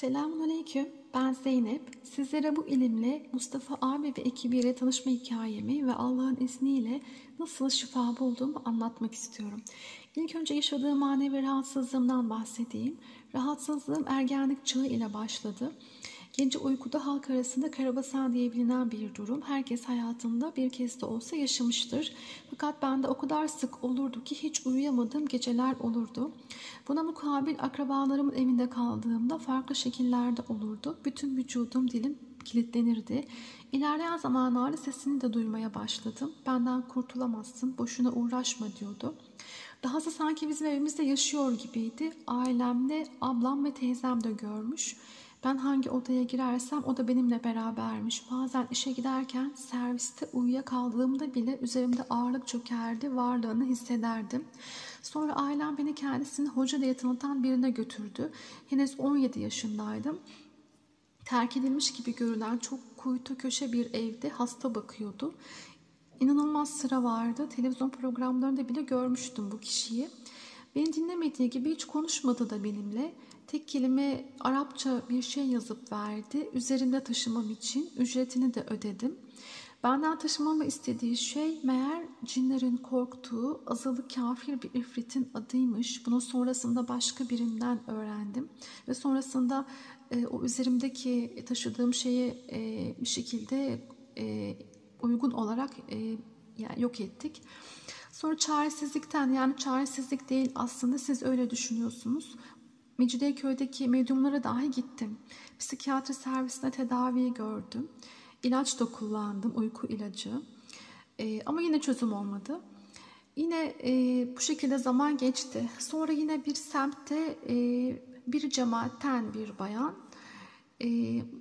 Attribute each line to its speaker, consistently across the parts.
Speaker 1: Selamünaleyküm. Ben Zeynep. Sizlere bu ilimle Mustafa abi ve ekibiyle tanışma hikayemi ve Allah'ın izniyle nasıl şifa bulduğumu anlatmak istiyorum. İlk önce yaşadığım manevi rahatsızlığımdan bahsedeyim. Rahatsızlığım ergenlik çağı ile başladı. Gece uykuda halk arasında karabasan diye bilinen bir durum. Herkes hayatında bir kez de olsa yaşamıştır. Fakat bende o kadar sık olurdu ki hiç uyuyamadığım geceler olurdu. Buna mukabil akrabalarımın evinde kaldığımda farklı şekillerde olurdu. Bütün vücudum, dilim kilitlenirdi. İlerleyen zamanlarda sesini de duymaya başladım. Benden kurtulamazsın, boşuna uğraşma diyordu. Dahası sanki bizim evimizde yaşıyor gibiydi. Ailemde ablam ve teyzem de görmüş. Ben hangi odaya girersem o da benimle berabermiş. Bazen işe giderken serviste uyuyakaldığımda bile üzerimde ağırlık çökerdi, varlığını hissederdim. Sonra ailem beni kendisini hoca diye tanıtan birine götürdü. Henüz 17 yaşındaydım. Terk edilmiş gibi görünen çok kuytu köşe bir evde hasta bakıyordu. İnanılmaz sıra vardı. Televizyon programlarında bile görmüştüm bu kişiyi. Beni dinlemediği gibi hiç konuşmadı da benimle. Tek kelime Arapça bir şey yazıp verdi. Üzerinde taşımam için ücretini de ödedim. Benden taşımamı istediği şey meğer cinlerin korktuğu azılı kafir bir ifritin adıymış. Bunu sonrasında başka birinden öğrendim. Ve sonrasında e, o üzerimdeki taşıdığım şeyi e, bir şekilde e, uygun olarak e, yani yok ettik. Sonra çaresizlikten yani çaresizlik değil aslında siz öyle düşünüyorsunuz. Mecidiyeköy'deki medyumlara dahi gittim. Psikiyatri servisinde tedaviyi gördüm. İlaç da kullandım, uyku ilacı. Ee, ama yine çözüm olmadı. Yine e, bu şekilde zaman geçti. Sonra yine bir semtte e, bir cemaatten bir bayan e,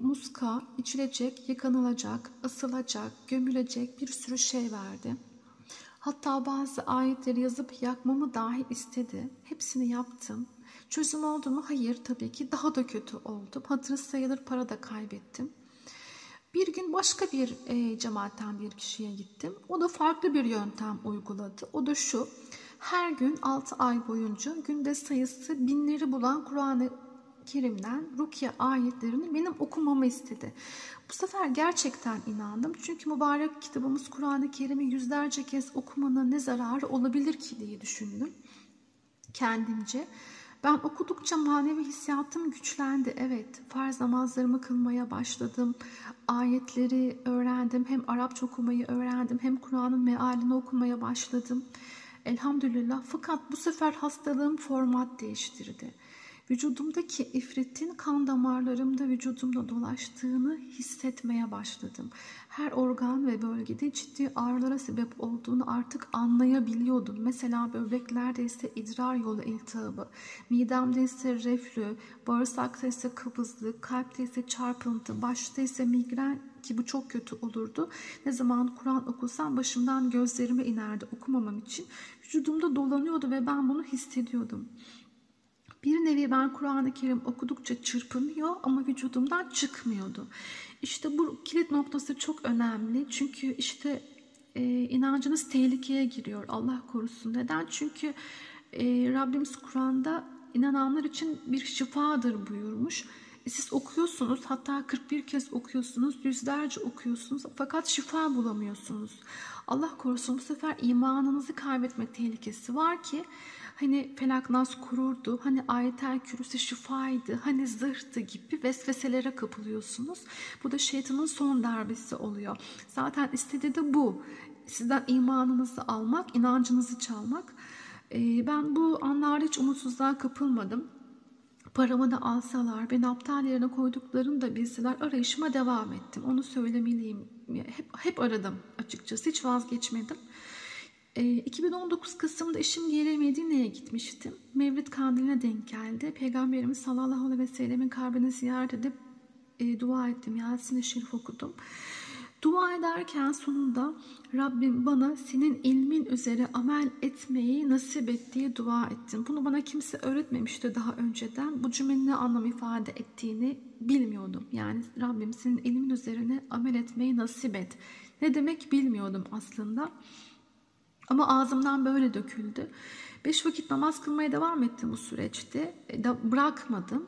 Speaker 1: muska, içilecek, yıkanılacak, ısılacak, gömülecek bir sürü şey verdi. Hatta bazı ayetleri yazıp yakmamı dahi istedi. Hepsini yaptım. Çözüm oldu mu? Hayır tabii ki. Daha da kötü oldum. Hatırı sayılır para da kaybettim. Bir gün başka bir e, cemaatten bir kişiye gittim. O da farklı bir yöntem uyguladı. O da şu. Her gün 6 ay boyunca günde sayısı binleri bulan Kur'an-ı Kerim'den Rukiye ayetlerini benim okumamı istedi. Bu sefer gerçekten inandım. Çünkü mübarek kitabımız Kur'an-ı Kerim'i yüzlerce kez okumanın ne zararı olabilir ki diye düşündüm kendimce. Ben okudukça manevi hissiyatım güçlendi. Evet, farz namazlarımı kılmaya başladım. Ayetleri öğrendim. Hem Arapça okumayı öğrendim hem Kur'an'ın mealini okumaya başladım. Elhamdülillah. Fakat bu sefer hastalığım format değiştirdi. Vücudumdaki ifritin kan damarlarımda vücudumda dolaştığını hissetmeye başladım. Her organ ve bölgede ciddi ağrılara sebep olduğunu artık anlayabiliyordum. Mesela böbreklerde ise idrar yolu iltihabı, midemde ise reflü, bağırsakta ise kabızlık, kalpte ise çarpıntı, başta ise migren ki bu çok kötü olurdu. Ne zaman Kur'an okusam başımdan gözlerime inerdi okumamam için. Vücudumda dolanıyordu ve ben bunu hissediyordum. Bir nevi ben Kur'an-ı Kerim okudukça çırpınıyor ama vücudumdan çıkmıyordu. İşte bu kilit noktası çok önemli. Çünkü işte e, inancınız tehlikeye giriyor. Allah korusun. Neden? Çünkü e, Rabbimiz Kur'an'da inananlar için bir şifadır buyurmuş. Siz okuyorsunuz hatta 41 kez okuyorsunuz, yüzlerce okuyorsunuz fakat şifa bulamıyorsunuz. Allah korusun bu sefer imanınızı kaybetme tehlikesi var ki Hani felak nas kururdu, hani ayetel kürüsü şifaydı, hani zırhtı gibi vesveselere kapılıyorsunuz. Bu da şeytanın son darbesi oluyor. Zaten istediği de bu. Sizden imanınızı almak, inancınızı çalmak. Ee, ben bu anlarda hiç umutsuzluğa kapılmadım. Paramı da alsalar, beni aptal yerine koyduklarını da bilseler arayışıma devam ettim. Onu söylemeliyim. Hep, hep aradım açıkçası, hiç vazgeçmedim. 2019 ee, Kasım'da eşim geri Medine'ye gitmiştim. Mevlid kandiline denk geldi. Peygamberimiz sallallahu aleyhi ve sellemin kabrini ziyaret edip e, dua ettim. Yasin-i Şerif okudum. Dua ederken sonunda Rabbim bana senin ilmin üzere amel etmeyi nasip et diye dua ettim. Bunu bana kimse öğretmemişti daha önceden. Bu cümlenin ne anlam ifade ettiğini bilmiyordum. Yani Rabbim senin ilmin üzerine amel etmeyi nasip et. Ne demek bilmiyordum aslında. Ama ağzımdan böyle döküldü. Beş vakit namaz kılmaya devam ettim bu süreçte. E, bırakmadım.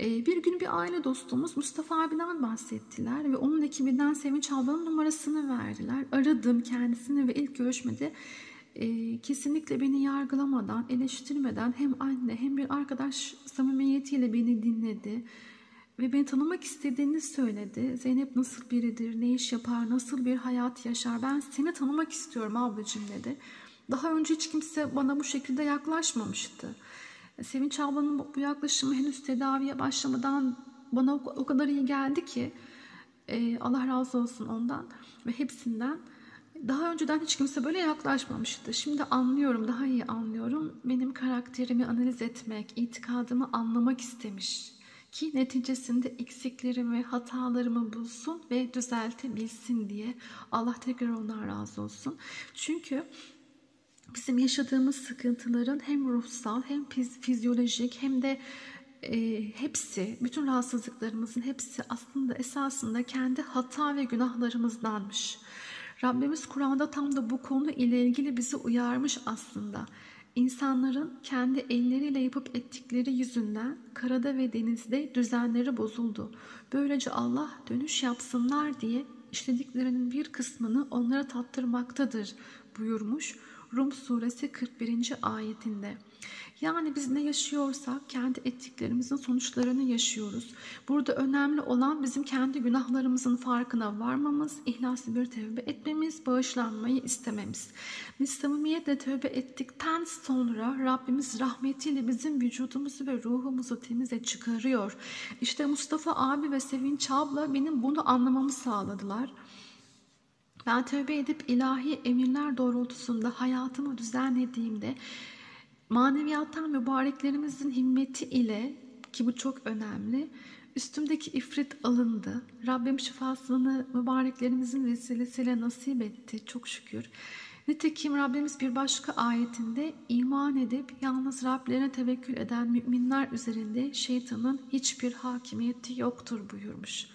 Speaker 1: Ee, bir gün bir aile dostumuz Mustafa abiden bahsettiler ve onun ekibinden Sevinç ablanın numarasını verdiler. Aradım kendisini ve ilk görüşmede e, kesinlikle beni yargılamadan, eleştirmeden hem anne hem bir arkadaş samimiyetiyle beni dinledi ve beni tanımak istediğini söyledi. Zeynep nasıl biridir, ne iş yapar, nasıl bir hayat yaşar, ben seni tanımak istiyorum ablacığım dedi. Daha önce hiç kimse bana bu şekilde yaklaşmamıştı. Sevinç ablanın bu yaklaşımı henüz tedaviye başlamadan bana o kadar iyi geldi ki e, Allah razı olsun ondan ve hepsinden. Daha önceden hiç kimse böyle yaklaşmamıştı. Şimdi anlıyorum, daha iyi anlıyorum. Benim karakterimi analiz etmek, itikadımı anlamak istemiş ki neticesinde eksiklerimi, hatalarımı bulsun ve düzeltebilsin diye. Allah tekrar ondan razı olsun. Çünkü bizim yaşadığımız sıkıntıların hem ruhsal hem fizyolojik hem de e, hepsi, bütün rahatsızlıklarımızın hepsi aslında esasında kendi hata ve günahlarımızdanmış. Rabbimiz Kur'an'da tam da bu konu ile ilgili bizi uyarmış aslında. İnsanların kendi elleriyle yapıp ettikleri yüzünden karada ve denizde düzenleri bozuldu. Böylece Allah dönüş yapsınlar diye işlediklerinin bir kısmını onlara tattırmaktadır buyurmuş Rum suresi 41. ayetinde. Yani biz ne yaşıyorsak kendi ettiklerimizin sonuçlarını yaşıyoruz. Burada önemli olan bizim kendi günahlarımızın farkına varmamız, ihlaslı bir tövbe etmemiz, bağışlanmayı istememiz. Biz samimiyetle tövbe ettikten sonra Rabbimiz rahmetiyle bizim vücudumuzu ve ruhumuzu temize çıkarıyor. İşte Mustafa abi ve Sevinç abla benim bunu anlamamı sağladılar. Ben tövbe edip ilahi emirler doğrultusunda hayatımı düzenlediğimde maneviyattan mübareklerimizin himmeti ile ki bu çok önemli üstümdeki ifrit alındı. Rabbim şifasını mübareklerimizin vesilesiyle nasip etti çok şükür. Nitekim Rabbimiz bir başka ayetinde iman edip yalnız Rablerine tevekkül eden müminler üzerinde şeytanın hiçbir hakimiyeti yoktur buyurmuş.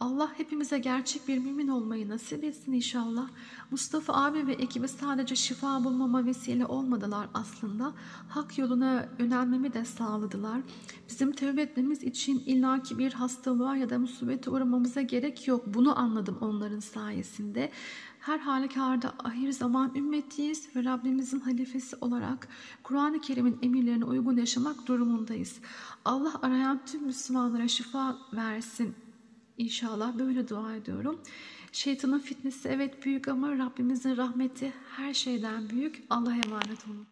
Speaker 1: Allah hepimize gerçek bir mümin olmayı nasip etsin inşallah. Mustafa abi ve ekibi sadece şifa bulmama vesile olmadılar aslında. Hak yoluna yönelmemi de sağladılar. Bizim tövbe etmemiz için illaki bir hastalığa ya da musibete uğramamıza gerek yok. Bunu anladım onların sayesinde. Her halükarda ahir zaman ümmetiyiz ve Rabbimizin halifesi olarak Kur'an-ı Kerim'in emirlerine uygun yaşamak durumundayız. Allah arayan tüm Müslümanlara şifa versin İnşallah böyle dua ediyorum. Şeytanın fitnesi evet büyük ama Rabbimizin rahmeti her şeyden büyük. Allah'a emanet olun.